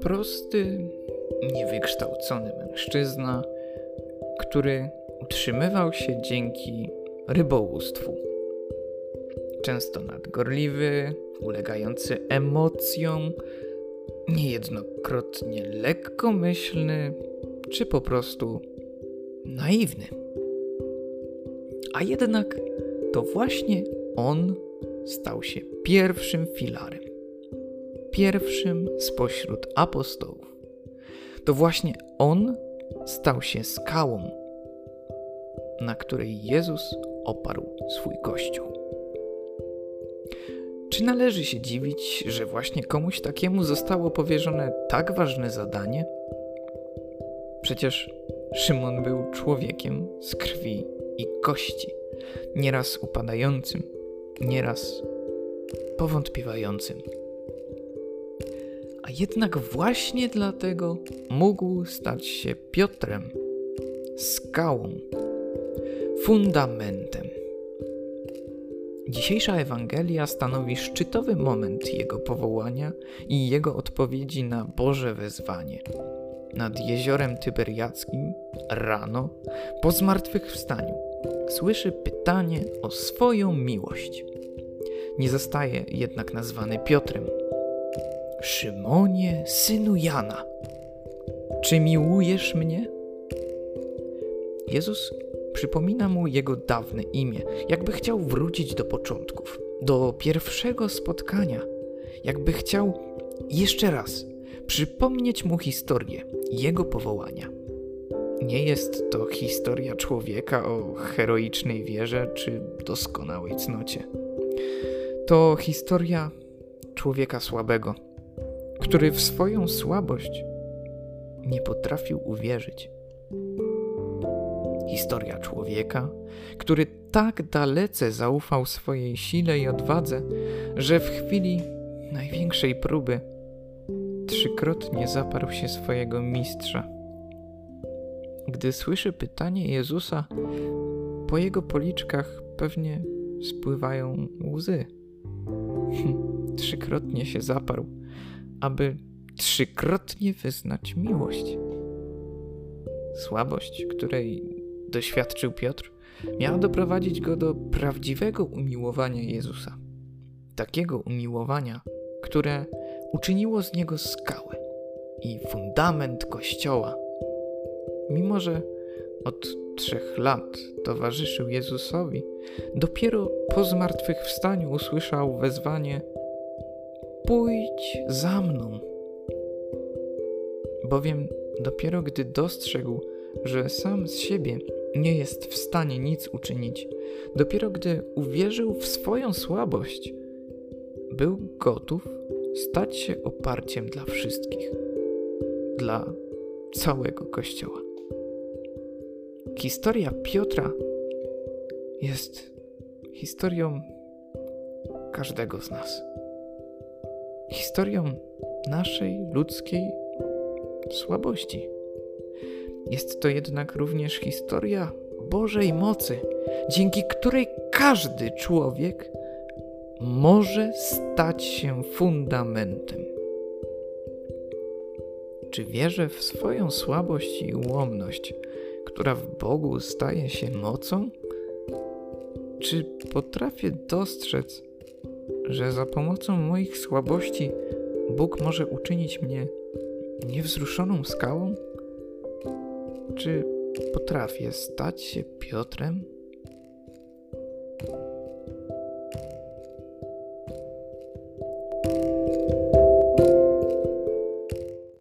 Prosty, niewykształcony mężczyzna, który utrzymywał się dzięki rybołówstwu. Często nadgorliwy, ulegający emocjom, niejednokrotnie lekkomyślny, czy po prostu naiwny. A jednak to właśnie on stał się pierwszym filarem, pierwszym spośród apostołów. To właśnie on stał się skałą, na której Jezus oparł swój kościół. Czy należy się dziwić, że właśnie komuś takiemu zostało powierzone tak ważne zadanie? Przecież Szymon był człowiekiem z krwi i kości, nieraz upadającym, nieraz powątpiewającym. A jednak właśnie dlatego mógł stać się Piotrem, skałą, fundamentem. Dzisiejsza Ewangelia stanowi szczytowy moment jego powołania i jego odpowiedzi na Boże wezwanie. Nad jeziorem Tyberiackim rano, po zmartwychwstaniu, słyszy pytanie o swoją miłość. Nie zostaje jednak nazwany Piotrem. Szymonie, synu Jana, czy miłujesz mnie? Jezus Przypomina mu jego dawne imię, jakby chciał wrócić do początków, do pierwszego spotkania, jakby chciał jeszcze raz przypomnieć mu historię jego powołania. Nie jest to historia człowieka o heroicznej wierze czy doskonałej cnocie. To historia człowieka słabego, który w swoją słabość nie potrafił uwierzyć historia człowieka, który tak dalece zaufał swojej sile i odwadze, że w chwili największej próby trzykrotnie zaparł się swojego mistrza. Gdy słyszy pytanie Jezusa, po jego policzkach pewnie spływają łzy. trzykrotnie się zaparł, aby trzykrotnie wyznać miłość. Słabość, której doświadczył Piotr, miała doprowadzić go do prawdziwego umiłowania Jezusa. Takiego umiłowania, które uczyniło z niego skałę i fundament Kościoła. Mimo, że od trzech lat towarzyszył Jezusowi, dopiero po zmartwychwstaniu usłyszał wezwanie: Pójdź za mną. Bowiem dopiero gdy dostrzegł, że sam z siebie nie jest w stanie nic uczynić. Dopiero gdy uwierzył w swoją słabość, był gotów stać się oparciem dla wszystkich, dla całego Kościoła. Historia Piotra jest historią każdego z nas. Historią naszej ludzkiej słabości. Jest to jednak również historia Bożej mocy, dzięki której każdy człowiek może stać się fundamentem. Czy wierzę w swoją słabość i ułomność, która w Bogu staje się mocą? Czy potrafię dostrzec, że za pomocą moich słabości Bóg może uczynić mnie niewzruszoną skałą? Czy potrafię stać się Piotrem?